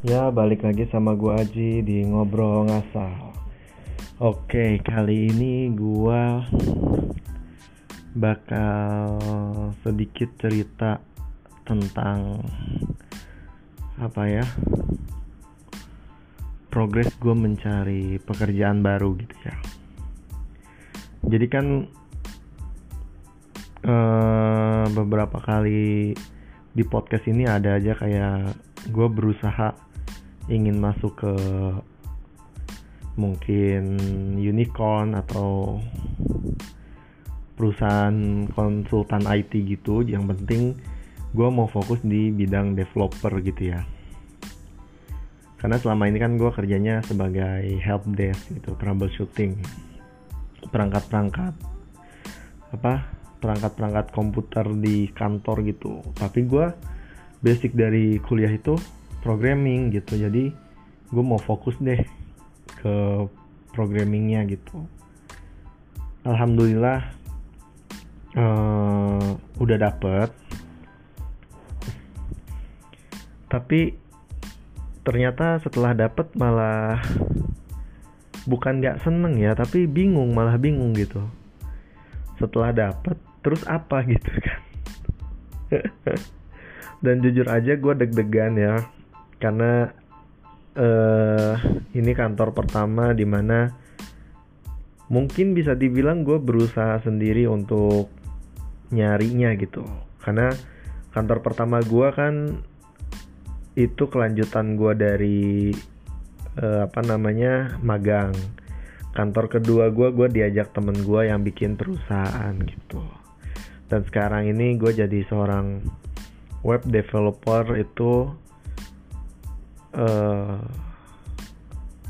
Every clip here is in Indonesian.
Ya, balik lagi sama gua Aji di Ngobrol Ngasal. Oke, kali ini gua bakal sedikit cerita tentang apa ya? Progres gue mencari pekerjaan baru gitu ya. Jadi kan eh, beberapa kali di podcast ini ada aja kayak gue berusaha ingin masuk ke mungkin unicorn atau perusahaan konsultan IT gitu. Yang penting gue mau fokus di bidang developer gitu ya. Karena selama ini kan gue kerjanya sebagai help desk gitu troubleshooting. Perangkat-perangkat apa perangkat-perangkat komputer di kantor gitu. Tapi gue basic dari kuliah itu programming gitu. Jadi gue mau fokus deh ke programmingnya gitu. Alhamdulillah uh, udah dapet. Tapi ternyata setelah dapet malah bukan nggak seneng ya tapi bingung malah bingung gitu. Setelah dapet terus apa gitu kan? Dan jujur aja gue deg-degan ya karena uh, ini kantor pertama di mana mungkin bisa dibilang gue berusaha sendiri untuk nyarinya gitu. Karena kantor pertama gue kan itu kelanjutan gue dari uh, apa namanya magang. Kantor kedua gue gue diajak temen gue yang bikin perusahaan gitu. Dan sekarang ini gue jadi seorang web developer itu uh,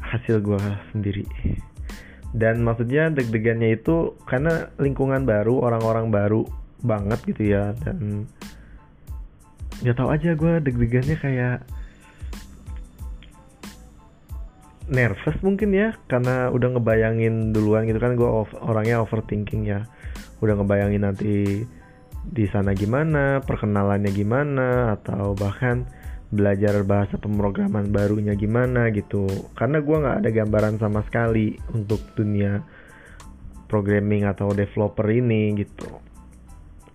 hasil gue sendiri. Dan maksudnya deg-degannya itu karena lingkungan baru orang-orang baru banget gitu ya dan nggak tahu aja gue deg-degannya kayak nervous mungkin ya karena udah ngebayangin duluan gitu kan gue orangnya overthinking ya. Udah ngebayangin nanti di sana gimana perkenalannya gimana atau bahkan belajar bahasa pemrograman barunya gimana gitu. Karena gue nggak ada gambaran sama sekali untuk dunia programming atau developer ini gitu.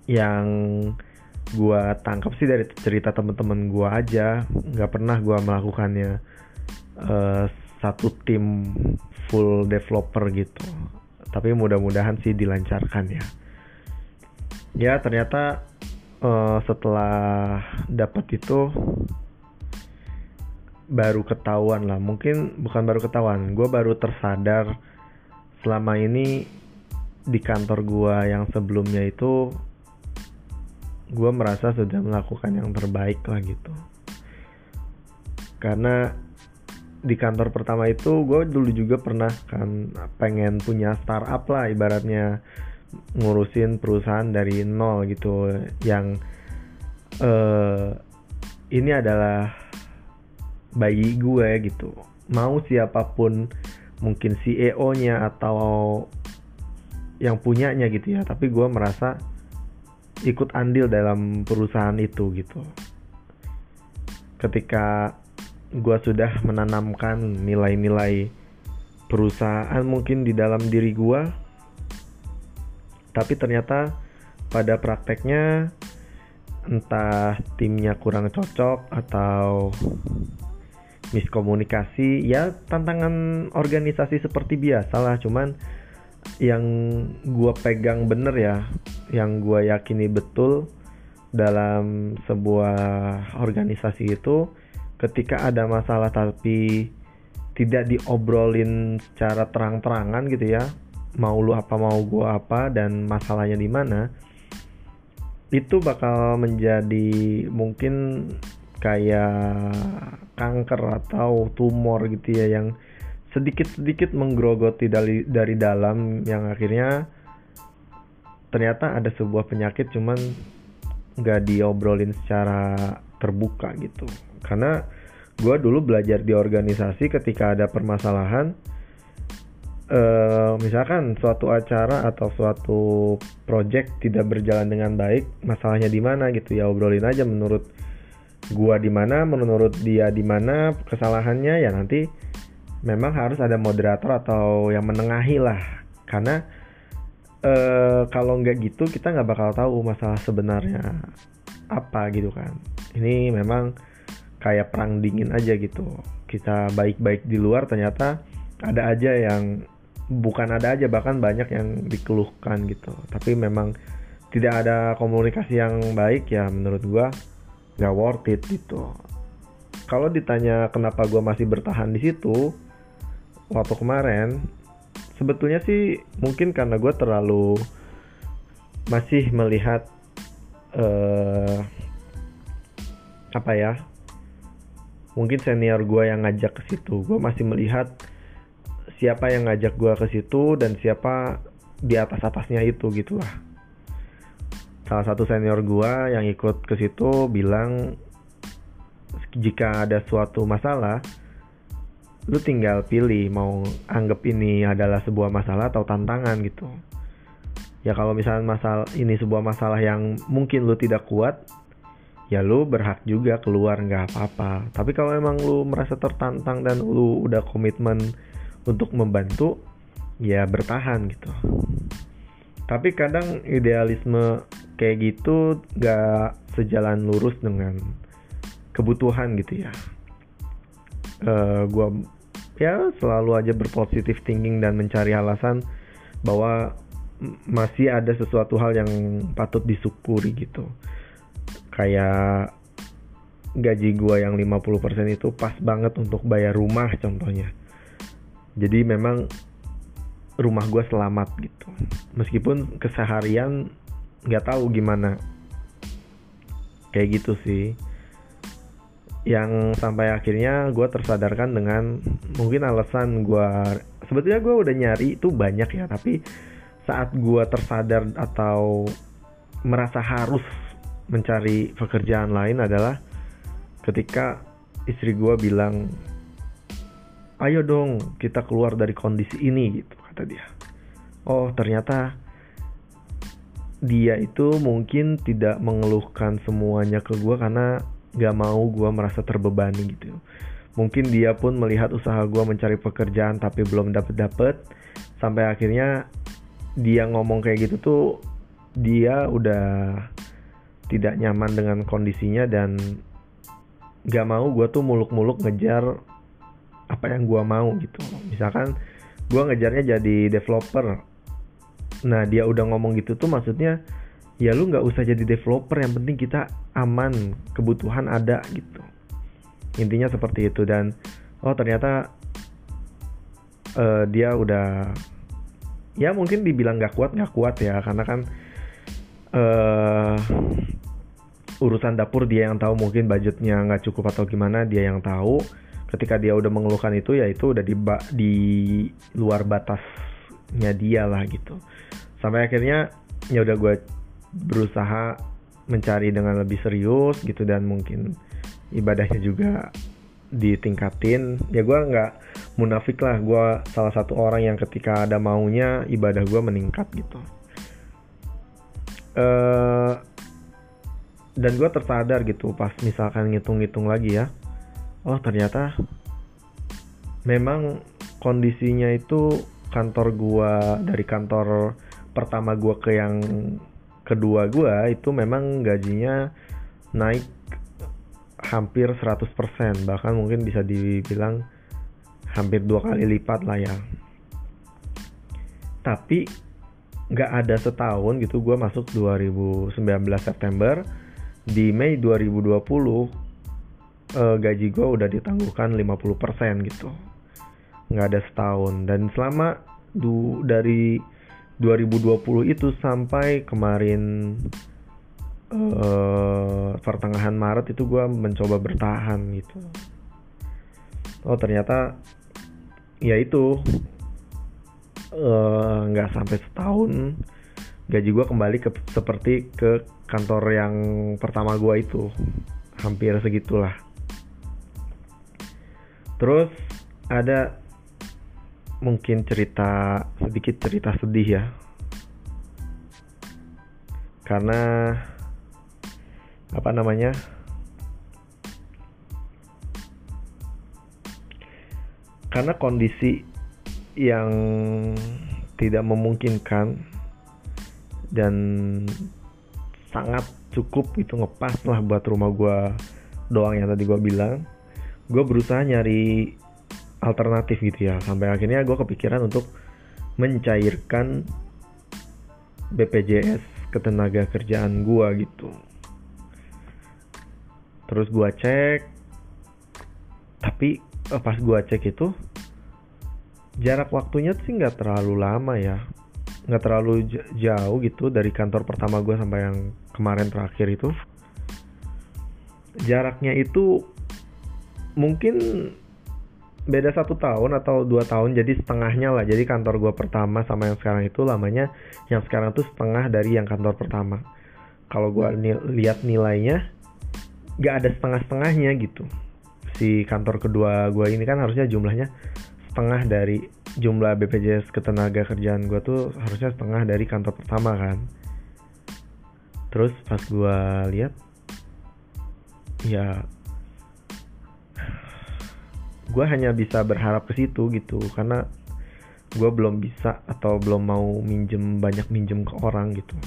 Yang gue tangkap sih dari cerita temen-temen gue aja nggak pernah gue melakukannya uh, satu tim full developer gitu. Tapi mudah-mudahan sih dilancarkan ya. Ya ternyata uh, setelah dapat itu baru ketahuan lah. Mungkin bukan baru ketahuan gue baru tersadar selama ini di kantor gue yang sebelumnya itu gue merasa sudah melakukan yang terbaik lah gitu. Karena di kantor pertama itu gue dulu juga pernah kan pengen punya startup lah ibaratnya ngurusin perusahaan dari nol gitu. Yang uh, ini adalah bayi gue gitu. Mau siapa pun mungkin CEO-nya atau yang punyanya gitu ya tapi gue merasa ikut andil dalam perusahaan itu gitu. Ketika gue sudah menanamkan nilai-nilai perusahaan mungkin di dalam diri gue tapi ternyata pada prakteknya entah timnya kurang cocok atau miskomunikasi ya tantangan organisasi seperti biasa lah. Cuman yang gue pegang bener ya yang gue yakini betul dalam sebuah organisasi itu ketika ada masalah tapi tidak diobrolin secara terang-terangan gitu ya mau lu apa mau gue apa dan masalahnya di mana itu bakal menjadi mungkin kayak kanker atau tumor gitu ya yang sedikit-sedikit menggerogoti dari dari dalam yang akhirnya ternyata ada sebuah penyakit cuman nggak diobrolin secara terbuka gitu. Karena gue dulu belajar di organisasi ketika ada permasalahan uh, misalkan suatu acara atau suatu project tidak berjalan dengan baik masalahnya di mana gitu ya obrolin aja menurut gua di mana menurut dia di mana kesalahannya ya nanti memang harus ada moderator atau yang menengahi lah. Karena uh, kalau nggak gitu kita nggak bakal tahu masalah sebenarnya apa gitu kan. Ini memang kayak perang dingin aja gitu. Kita baik-baik di luar ternyata ada aja yang bukan ada aja bahkan banyak yang dikeluhkan gitu. Tapi memang tidak ada komunikasi yang baik ya menurut gua gak worth it gitu. Kalau ditanya kenapa gua masih bertahan di situ waktu kemarin sebetulnya sih mungkin karena gue terlalu masih melihat uh, apa ya mungkin senior gue yang ngajak ke situ. Gue masih melihat siapa yang ngajak gue ke situ dan siapa di atas atasnya itu gitulah salah satu senior gue yang ikut ke situ bilang jika ada suatu masalah lu tinggal pilih mau anggap ini adalah sebuah masalah atau tantangan gitu. Ya kalau misalnya masalah ini sebuah masalah yang mungkin lu tidak kuat ya lu berhak juga keluar nggak apa-apa. Tapi kalau emang lu merasa tertantang dan lu udah komitmen untuk membantu ya bertahan gitu. Tapi kadang idealisme kayak gitu gak sejalan lurus dengan kebutuhan gitu ya. Uh, eh, gue ya selalu aja berpositif thinking dan mencari alasan bahwa masih ada sesuatu hal yang patut disyukuri gitu. Kayak gaji gua yang 50% itu pas banget untuk bayar rumah contohnya. Jadi memang rumah gua selamat gitu. Meskipun keseharian nggak tahu gimana. Kayak gitu sih. Yang sampai akhirnya gue tersadarkan dengan mungkin alasan gue sebetulnya gue udah nyari itu banyak ya tapi saat gue tersadar atau merasa harus mencari pekerjaan lain adalah ketika istri gue bilang ayo dong kita keluar dari kondisi ini gitu kata dia. Oh ternyata dia itu mungkin tidak mengeluhkan semuanya ke gue karena gak mau gue merasa terbebani gitu. Mungkin dia pun melihat usaha gue mencari pekerjaan tapi belum dapet dapet sampai akhirnya dia ngomong kayak gitu tuh dia udah tidak nyaman dengan kondisinya dan gak mau gue tuh muluk-muluk ngejar apa yang gue mau gitu. Misalkan gue ngejarnya jadi developer nah dia udah ngomong gitu tuh maksudnya ya lu nggak usah jadi developer yang penting kita aman kebutuhan ada gitu. Intinya seperti itu dan oh ternyata uh, dia udah ya mungkin dibilang nggak kuat nggak kuat ya karena kan uh, urusan dapur dia yang tahu mungkin budgetnya nggak cukup atau gimana dia yang tahu. Ketika dia udah mengeluhkan itu ya itu udah di di luar batasnya dia lah gitu sampai akhirnya ya udah gue berusaha mencari dengan lebih serius gitu dan mungkin ibadahnya juga ditingkatin. Ya gue nggak munafik lah gue salah satu orang yang ketika ada maunya ibadah gue meningkat gitu. Uh, dan gue tersadar gitu pas misalkan ngitung-ngitung lagi ya. Oh ternyata memang kondisinya itu kantor gue dari kantor pertama gue ke yang kedua gue itu memang gajinya naik hampir 100% bahkan mungkin bisa dibilang hampir dua kali lipat lah ya. Tapi nggak ada setahun gitu gue masuk 2019 September. Di Mei 2020 eh, gaji gue udah ditangguhkan 50% gitu. Nggak ada setahun. Dan selama dari 2020 itu sampai kemarin uh, pertengahan Maret itu gue mencoba bertahan gitu. Oh ternyata ya itu eh, nggak uh, sampai setahun gaji gue kembali ke seperti ke kantor yang pertama gue itu. Hampir segitulah. Terus ada mungkin cerita sedikit cerita sedih ya. Karena apa namanya? Karena kondisi yang tidak memungkinkan dan sangat cukup itu ngepas lah buat rumah gue doang yang tadi gue bilang gue berusaha nyari alternatif gitu ya. Sampai akhirnya gue kepikiran untuk mencairkan BPJS ketenaga kerjaan gue gitu. Terus gue cek tapi eh, pas gue cek itu jarak waktunya sih nggak terlalu lama ya. Nggak terlalu jauh gitu dari kantor pertama gue sampai yang kemarin terakhir itu. Jaraknya itu mungkin beda satu tahun atau dua tahun jadi setengahnya lah. Jadi kantor gue pertama sama yang sekarang itu lamanya yang sekarang tuh setengah dari yang kantor pertama. Kalau gue ni lihat nilainya nggak ada setengah-setengahnya gitu. Si kantor kedua gue ini kan harusnya jumlahnya setengah dari jumlah BPJS ketenaga kerjaan gue tuh harusnya setengah dari kantor pertama kan. Terus pas gue lihat ya gue hanya bisa berharap ke situ gitu karena gue belum bisa atau belum mau minjem banyak minjem ke orang gitu.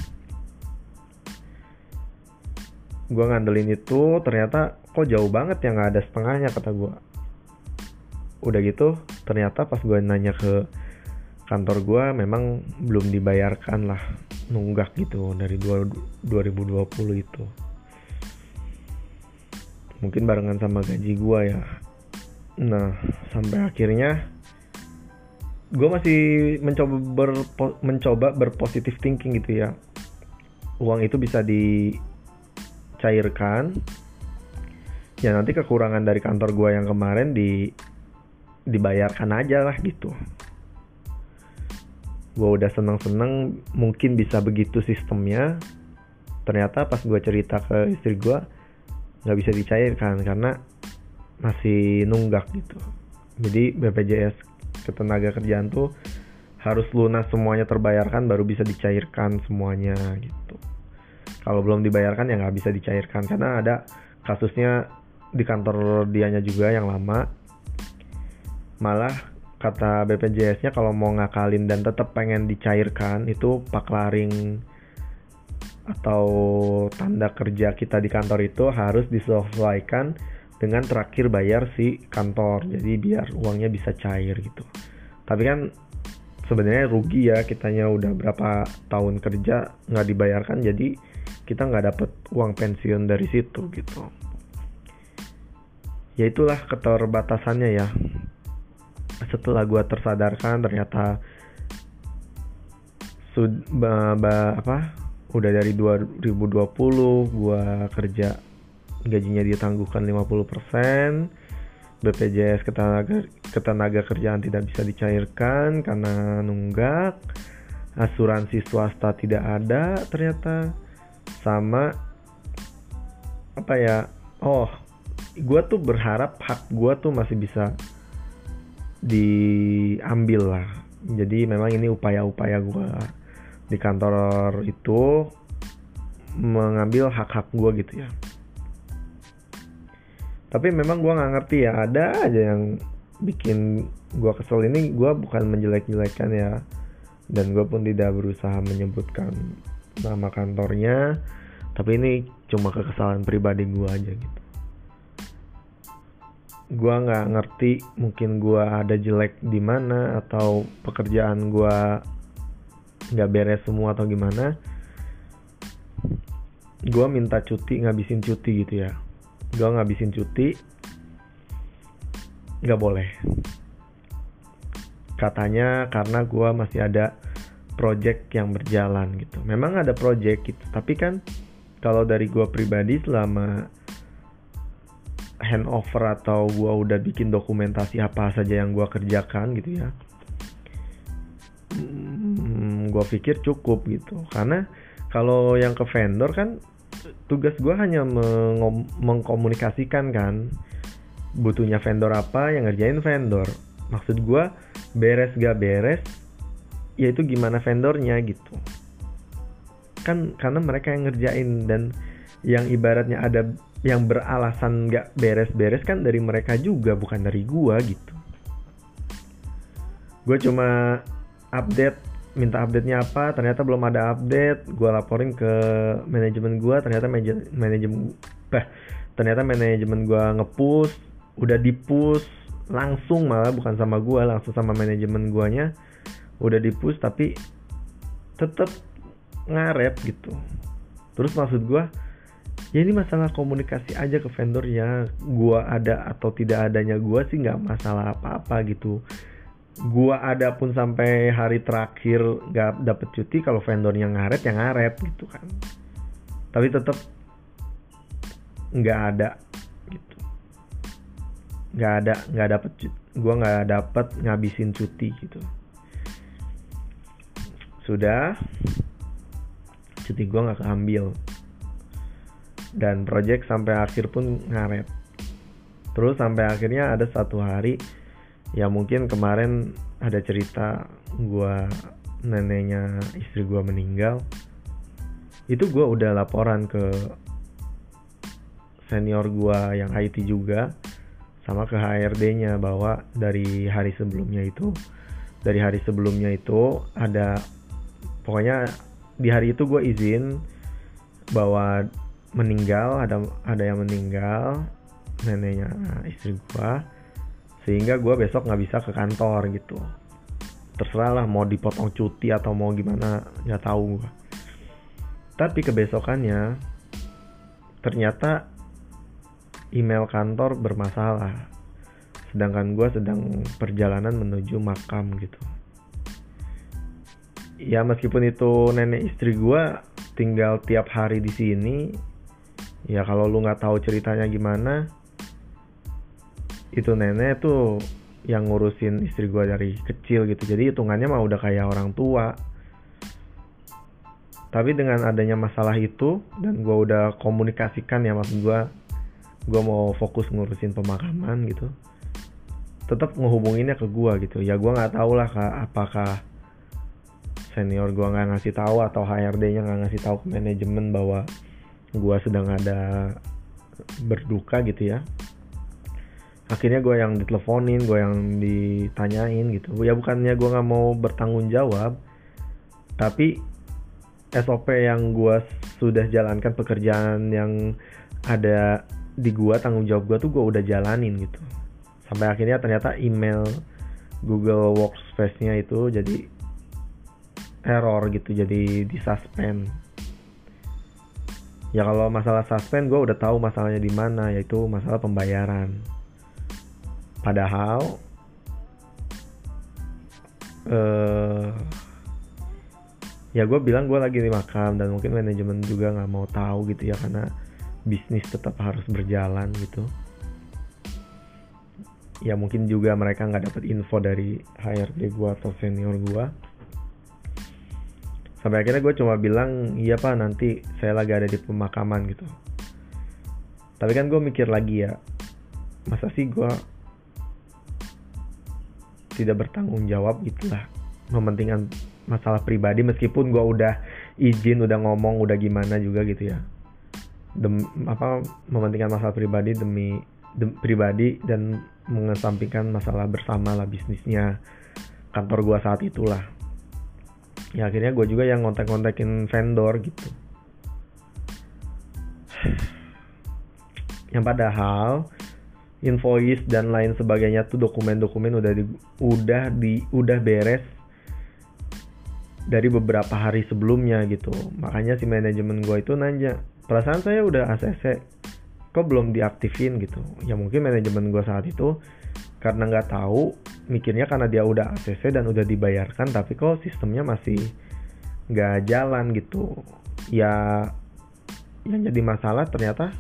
Gue ngandelin itu ternyata kok jauh banget ya nggak ada setengahnya kata gue udah gitu ternyata pas gue nanya ke kantor gue memang belum dibayarkan lah nunggak gitu dari 2020 itu. Mungkin barengan sama gaji gue ya nah sampai akhirnya gue masih mencoba berpo, mencoba berpositif thinking gitu ya. Uang itu bisa dicairkan. Ya nanti kekurangan dari kantor gue yang kemarin di dibayarkan aja lah gitu. Gue udah seneng-seneng mungkin bisa begitu sistemnya. Ternyata pas gue cerita ke istri gue nggak bisa dicairkan karena masih nunggak gitu. Jadi BPJS ketenaga kerjaan tuh harus lunas semuanya terbayarkan baru bisa dicairkan semuanya gitu. Kalau belum dibayarkan ya nggak bisa dicairkan karena ada kasusnya di kantor dianya juga yang lama. Malah kata BPJS-nya kalau mau ngakalin dan tetap pengen dicairkan itu paklaring atau tanda kerja kita di kantor itu harus disesuaikan dengan terakhir bayar si kantor. Jadi biar uangnya bisa cair gitu. Tapi kan sebenarnya rugi ya kitanya udah berapa tahun kerja nggak dibayarkan jadi kita nggak dapet uang pensiun dari situ gitu. Ya itulah keterbatasannya ya. Setelah gue tersadarkan ternyata sud ba, ba, apa udah dari 2020 gue kerja gajinya ditangguhkan 50% BPJS ketenaga, ketenaga kerjaan tidak bisa dicairkan karena nunggak asuransi swasta tidak ada ternyata sama apa ya oh gue tuh berharap hak gue tuh masih bisa diambil lah. Jadi memang ini upaya-upaya gue di kantor itu mengambil hak-hak gue gitu ya tapi memang gue nggak ngerti ya ada aja yang bikin gue kesel. Ini gue bukan menjelek-jelekan ya. Dan gue pun tidak berusaha menyebutkan nama kantornya. Tapi ini cuma kekesalan pribadi gue aja gitu. Gua nggak ngerti mungkin gua ada jelek di mana atau pekerjaan gua nggak beres semua atau gimana. Gua minta cuti ngabisin cuti gitu ya gua ngabisin cuti. Nggak boleh. Katanya karena gua masih ada project yang berjalan gitu. Memang ada project gitu tapi kan kalau dari gua pribadi selama handover atau gue udah bikin dokumentasi apa saja yang gue kerjakan gitu ya hmm, gue pikir cukup gitu. Karena kalau yang ke vendor kan tugas gue hanya mengkomunikasikan kan butuhnya vendor apa yang ngerjain vendor. Maksud gue beres gak beres yaitu gimana vendornya gitu. Kan karena mereka yang ngerjain dan yang ibaratnya ada yang beralasan nggak beres-beres kan dari mereka juga bukan dari gua gitu. Gue cuma update minta update-nya apa ternyata belum ada update. Gue laporin ke manajemen gue ternyata manajemen bah ternyata manajemen gue ngepush udah dipush langsung malah bukan sama gue langsung sama manajemen guanya. Udah dipush tapi tetap ngaret gitu. Terus maksud gue ya ini masalah komunikasi aja ke vendornya. Gue ada atau tidak adanya gue sih nggak masalah apa-apa gitu gua ada pun sampai hari terakhir nggak dapet cuti kalau vendornya ngaret ya ngaret gitu kan. Tapi tetap nggak ada gitu. Nggak ada nggak dapet gua nggak dapet ngabisin cuti gitu. Sudah cuti gua nggak keambil. Dan project sampai akhir pun ngaret. Terus sampai akhirnya ada satu hari ya mungkin kemarin ada cerita gue neneknya istri gue meninggal. Itu gue udah laporan ke senior gue yang IT juga sama ke HRD-nya bahwa dari hari sebelumnya itu dari hari sebelumnya itu ada pokoknya di hari itu gue izin bahwa meninggal ada ada yang meninggal neneknya istri gue sehingga gue besok nggak bisa ke kantor gitu. Terserah lah mau dipotong cuti atau mau gimana nggak tahu gue tapi kebesokannya ternyata email kantor bermasalah. Sedangkan gue sedang perjalanan menuju makam gitu. Ya meskipun itu nenek istri gue tinggal tiap hari di sini ya kalau lu nggak tahu ceritanya gimana itu nenek tuh yang ngurusin istri gue dari kecil gitu. Jadi hitungannya mah udah kayak orang tua. Tapi dengan adanya masalah itu dan gue udah komunikasikan ya maksud gue gue mau fokus ngurusin pemakaman gitu tetap ngehubunginnya ke gue gitu. Ya gue nggak tahu lah kak, apakah senior gue nggak ngasih tahu atau HRD-nya nggak ngasih tahu ke manajemen bahwa gue sedang ada berduka gitu ya akhirnya gue yang diteleponin gue yang ditanyain gitu. Ya bukannya gue nggak mau bertanggung jawab tapi SOP yang gue sudah jalankan pekerjaan yang ada di gue tanggung jawab gue tuh gue udah jalanin gitu. Sampai akhirnya ternyata email Google Workspace-nya itu jadi error gitu jadi disuspend. Ya kalau masalah suspend gue udah tahu masalahnya di mana yaitu masalah pembayaran padahal uh, ya gue bilang gue lagi di makam dan mungkin manajemen juga nggak mau tahu gitu ya karena bisnis tetap harus berjalan gitu. Ya mungkin juga mereka nggak dapat info dari HRD gue atau senior gue sampai akhirnya gue cuma bilang iya pak nanti saya lagi ada di pemakaman gitu. Tapi kan gue mikir lagi ya masa sih gue tidak bertanggung jawab gitulah mementingkan masalah pribadi meskipun gue udah izin udah ngomong udah gimana juga gitu ya. Dem, apa mementingkan masalah pribadi demi dem, pribadi dan mengesampingkan masalah bersama lah bisnisnya kantor gue saat itulah. Ya akhirnya gue juga yang ngontek-ngontekin vendor gitu. Yang padahal invoice dan lain sebagainya tuh dokumen-dokumen udah di, udah di udah beres dari beberapa hari sebelumnya gitu. Makanya si manajemen gue itu nanya perasaan saya udah ACC kok belum diaktifin? Gitu. Ya mungkin manajemen gue saat itu karena nggak tahu mikirnya karena dia udah ACC dan udah dibayarkan tapi kok sistemnya masih nggak jalan gitu. Ya yang jadi masalah ternyata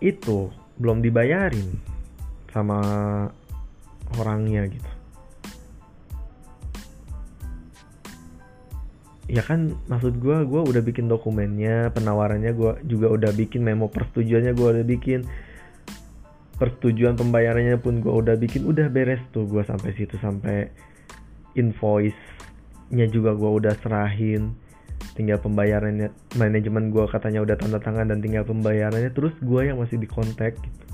itu belum dibayarin sama orangnya gitu. Ya kan maksud gue gue udah bikin dokumennya penawarannya gue juga udah bikin memo persetujuannya gue udah bikin. Persetujuan pembayarannya pun gue udah bikin udah beres tuh gue sampai situ sampai invoice nya juga gue udah serahin tinggal pembayarannya manajemen gue katanya udah tanda tangan dan tinggal pembayarannya terus gue yang masih dikontak gitu.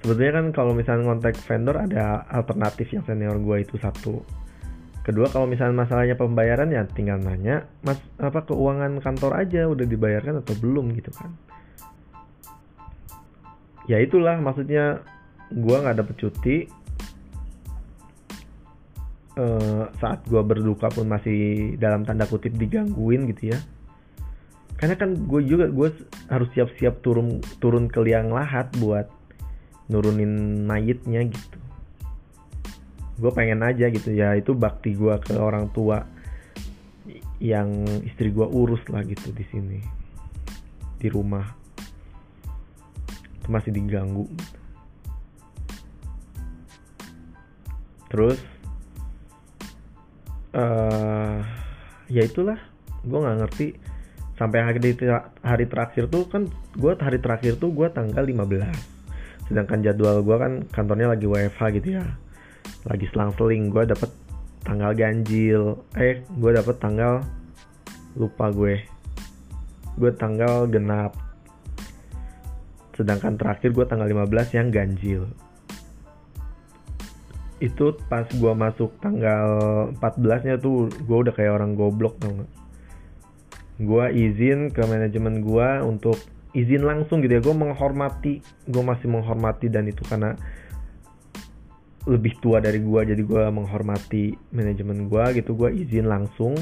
Sebetulnya kan kalau misalnya kontak vendor ada alternatif yang senior gue itu satu. Kedua kalau misalnya masalahnya pembayaran ya tinggal nanya mas apa keuangan kantor aja udah dibayarkan atau belum? gitu kan. Ya itulah maksudnya gue nggak dapet cuti uh, saat gue berduka pun masih dalam tanda kutip digangguin gitu ya. Karena kan gue juga gue harus siap-siap turun turun ke liang lahat buat nurunin mayitnya gitu. Gue pengen aja gitu ya itu bakti gue ke orang tua yang istri gue urus lah gitu di sini. Di rumah. Itu masih diganggu. Terus uh, ya itulah. Gue nggak ngerti. Sampai hari hari terakhir tuh kan gue hari terakhir tuh gue tanggal 15 sedangkan jadwal gue kan kantornya lagi WFH gitu ya. Lagi selang-seling. Gue dapet tanggal ganjil. Eh gue dapet tanggal lupa gue. Gue tanggal genap. Sedangkan terakhir gue tanggal 15 yang ganjil itu pas gue masuk tanggal 14 nya tuh gue udah kayak orang goblok tau gak gue izin ke manajemen gue untuk izin langsung gitu ya. Gue menghormati gue masih menghormati dan itu karena lebih tua dari gue jadi gue menghormati manajemen gue gitu. Gue izin langsung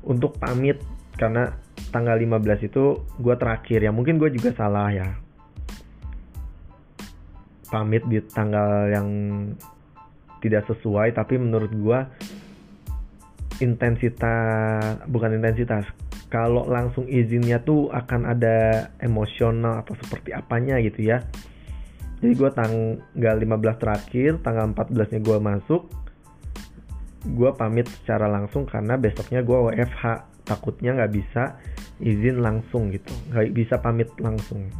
untuk pamit karena tanggal 15 itu gue terakhir ya. Mungkin gue juga salah ya. Pamit di tanggal yang tidak sesuai tapi menurut gue intensitas bukan intensitas kalau langsung izinnya tuh akan ada emosional atau seperti apanya gitu ya. Jadi gue tanggal 15 terakhir tanggal 14 nya gue masuk gue pamit secara langsung karena besoknya gue WFH takutnya nggak bisa izin langsung gitu nggak bisa pamit langsung.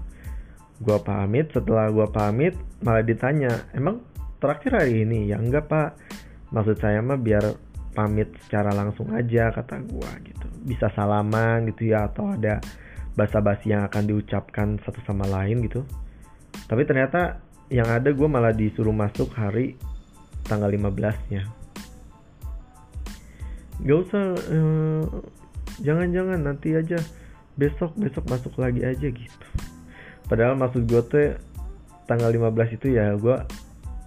Gue pamit setelah gue pamit malah ditanya emang terakhir hari ini ya enggak pak. Maksud saya mah biar pamit secara langsung aja kata gue gitu. Bisa salaman gitu ya atau ada basa-basi yang akan diucapkan satu sama lain gitu. Tapi ternyata yang ada gue malah disuruh masuk hari tanggal 15 nya gak usah eh, jangan-jangan nanti aja besok besok masuk lagi aja gitu. Padahal maksud gue tuh tanggal 15 itu ya gue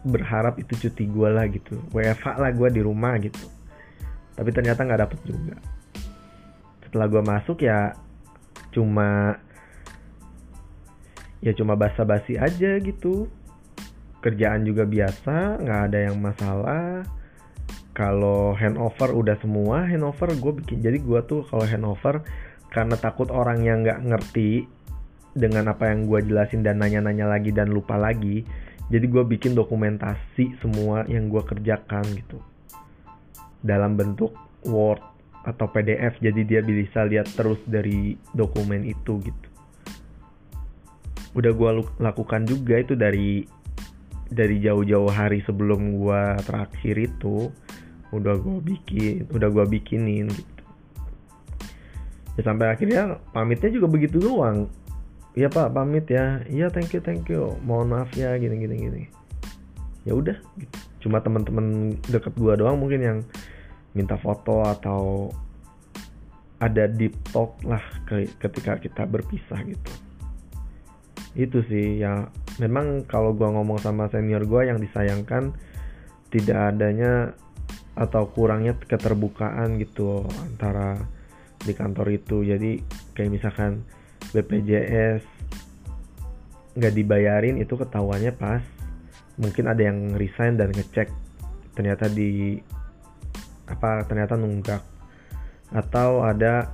berharap itu cuti gue lah gitu. WFH lah gue di rumah gitu. Tapi ternyata nggak dapet juga. Setelah gue masuk ya cuma ya cuma basa-basi aja gitu. Kerjaan juga biasa nggak ada yang masalah. Kalau handover udah semua handover gue bikin jadi gue tuh kalau handover karena takut orang yang nggak ngerti dengan apa yang gue jelasin dan nanya-nanya lagi dan lupa lagi jadi gue bikin dokumentasi semua yang gue kerjakan gitu. Dalam bentuk Word atau PDF jadi dia bisa lihat terus dari dokumen itu gitu. Udah gue lakukan juga itu dari dari jauh-jauh hari sebelum gue terakhir itu udah gue bikin udah gue bikinin gitu. Ya sampai akhirnya pamitnya juga begitu doang iya pak pamit ya. Iya thank you thank you. Mohon maaf ya gini gini gini. Ya udah cuma teman-teman deket gue doang mungkin yang minta foto atau ada deep talk lah ketika kita berpisah gitu. Itu sih ya. Memang kalau gua ngomong sama senior gua yang disayangkan tidak adanya atau kurangnya keterbukaan gitu antara di kantor itu. Jadi kayak misalkan BPJS nggak dibayarin itu ketahuannya pas. Mungkin ada yang resign dan ngecek ternyata di apa ternyata nunggak. Atau ada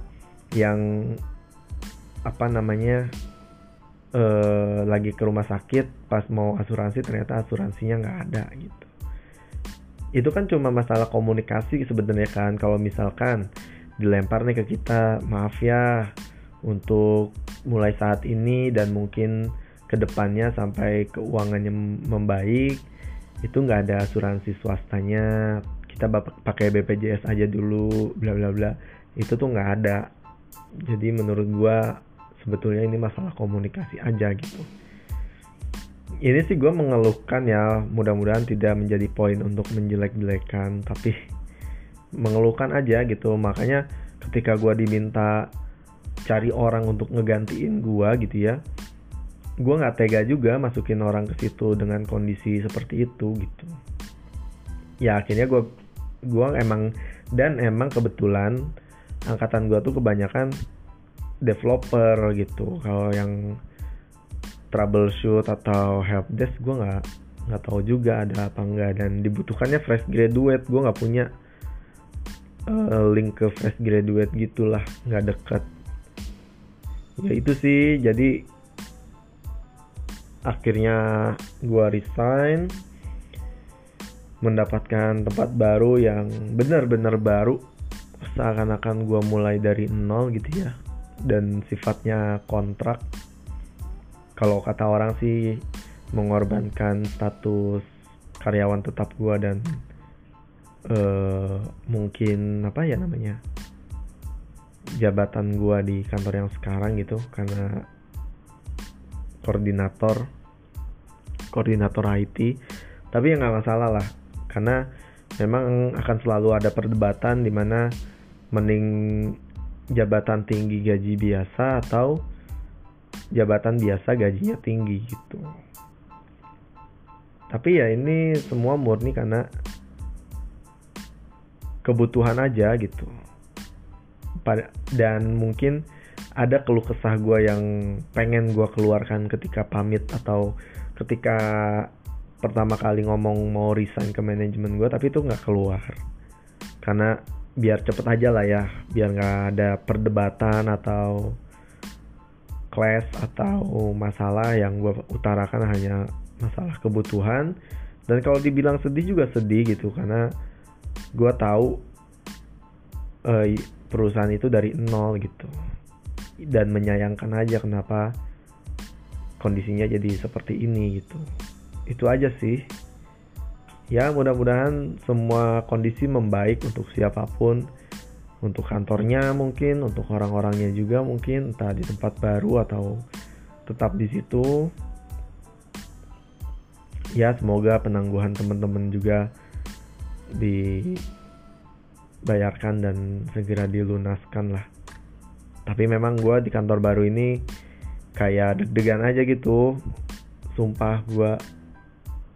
yang apa namanya eh, lagi ke rumah sakit pas mau asuransi ternyata asuransinya nggak ada gitu. Itu kan cuma masalah komunikasi sebenarnya kan. Kalau misalkan dilempar nih ke kita maaf ya untuk mulai saat ini dan mungkin ke depannya sampai keuangannya membaik itu nggak ada asuransi swastanya. Kita pakai BPJS aja dulu bla bla bla. Itu tuh nggak ada. Jadi menurut gua sebetulnya ini masalah komunikasi aja gitu. Ini sih gue mengeluhkan ya mudah-mudahan tidak menjadi poin untuk menjelek-jelekan tapi mengeluhkan aja gitu. Makanya ketika gue diminta cari orang untuk ngegantiin gue gitu ya. Gue nggak tega juga masukin orang ke situ dengan kondisi seperti itu gitu. Ya akhirnya gue gue emang dan emang kebetulan angkatan gue tuh kebanyakan developer gitu. Kalau yang troubleshoot atau help desk gue nggak nggak tahu juga ada apa enggak dan dibutuhkannya fresh graduate. Gue nggak punya uh, link ke fresh graduate gitulah. Nggak deket ya itu sih. Jadi akhirnya gue resign mendapatkan tempat baru yang benar-benar baru. Seakan-akan gue mulai dari nol gitu ya. Dan sifatnya kontrak. Kalau kata orang sih mengorbankan status karyawan tetap gue dan uh, mungkin apa ya namanya jabatan gue di kantor yang sekarang gitu karena koordinator koordinator IT tapi ya nggak masalah lah karena memang akan selalu ada perdebatan di mana mending jabatan tinggi gaji biasa atau jabatan biasa gajinya tinggi gitu. Tapi ya ini semua murni karena kebutuhan aja gitu dan mungkin ada keluh kesah gue yang pengen gue keluarkan ketika pamit atau ketika pertama kali ngomong mau resign ke manajemen gue tapi itu nggak keluar. Karena biar cepet aja lah ya biar nggak ada perdebatan atau clash atau masalah yang gue utarakan hanya masalah kebutuhan. Dan kalau dibilang sedih juga sedih gitu karena gue tahu uh, perusahaan itu dari nol gitu. Dan menyayangkan aja kenapa kondisinya jadi seperti ini gitu. Itu aja sih. Ya mudah-mudahan semua kondisi membaik untuk siapa pun. Untuk kantornya mungkin untuk orang-orangnya juga mungkin entah di tempat baru atau tetap di situ. Ya semoga penangguhan teman-teman juga dibayarkan dan segera dilunaskan lah. Tapi memang gue di kantor baru ini kayak deg-degan aja gitu. Sumpah gue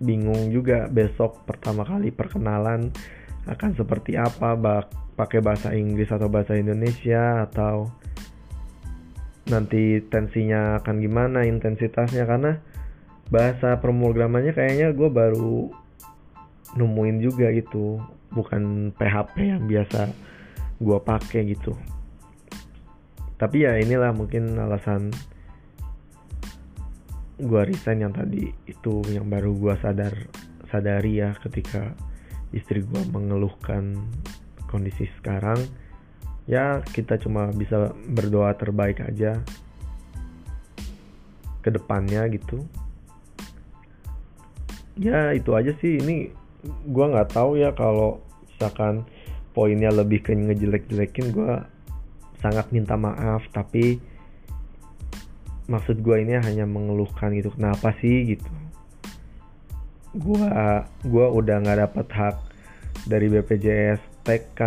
bingung juga besok pertama kali perkenalan akan seperti apa bak pakai bahasa Inggris atau bahasa Indonesia atau nanti tensinya akan gimana intensitasnya. Karena bahasa pemrogramannya kayaknya gue baru nemuin juga gitu bukan PHP yang biasa gue pakai gitu. Tapi ya inilah mungkin alasan gue resign yang tadi itu yang baru gue sadar sadari ya ketika istri gue mengeluhkan kondisi sekarang. Ya kita cuma bisa berdoa terbaik aja ke depannya gitu. Ya itu aja sih. Ini gue nggak tahu ya kalau misalkan poinnya lebih ke ngejelek-jelekin gue sangat minta maaf tapi maksud gue ini hanya mengeluhkan gitu. Kenapa sih gitu? Gue gua udah nggak dapat hak dari BPJS TK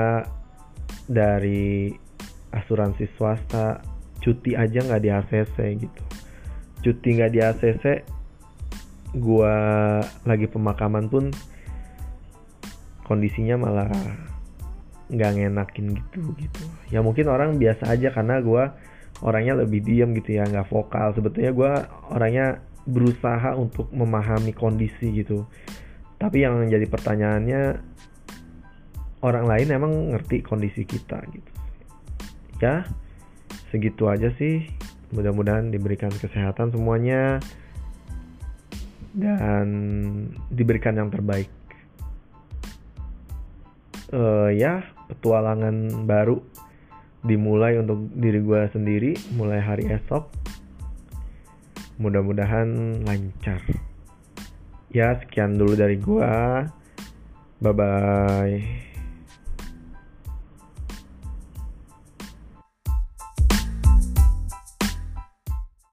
dari asuransi swasta. Cuti aja nggak di ACC gitu. Cuti nggak di ACC gue lagi pemakaman pun kondisinya malah nggak ngenakin gitu gitu. Ya mungkin orang biasa aja karena gue orangnya lebih diem gitu ya nggak vokal. Sebetulnya gue orangnya berusaha untuk memahami kondisi gitu. Tapi yang jadi pertanyaannya orang lain emang ngerti kondisi kita gitu. Ya segitu aja sih. Mudah-mudahan diberikan kesehatan semuanya. Dan diberikan yang terbaik uh, ya petualangan baru dimulai untuk diri gue sendiri mulai hari esok. Mudah-mudahan lancar. Ya sekian dulu dari gue bye bye